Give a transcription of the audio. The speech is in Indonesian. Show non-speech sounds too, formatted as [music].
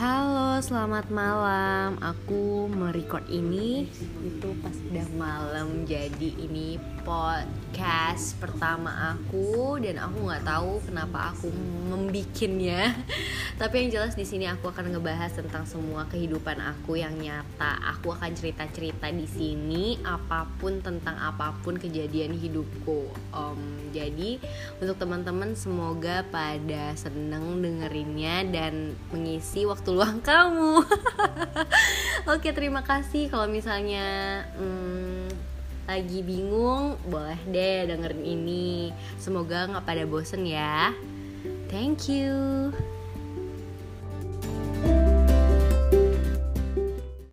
Halo selamat malam. Aku merecord ini itu pas udah malam. Jadi ini podcast pertama aku dan aku nggak tahu kenapa aku membikinnya. [laughs] Tapi yang jelas di sini aku akan ngebahas tentang semua kehidupan aku yang nyata. Aku akan cerita-cerita di sini apa pun tentang apa pun kejadian hidupku. Um, jadi untuk teman-teman semoga pada seneng dengerinnya dan mengisi waktu luang [laughs] kamu. [laughs] Oke, terima kasih kalau misalnya hmm, lagi bingung, boleh deh dengerin ini. Semoga nggak pada bosen ya. Thank you.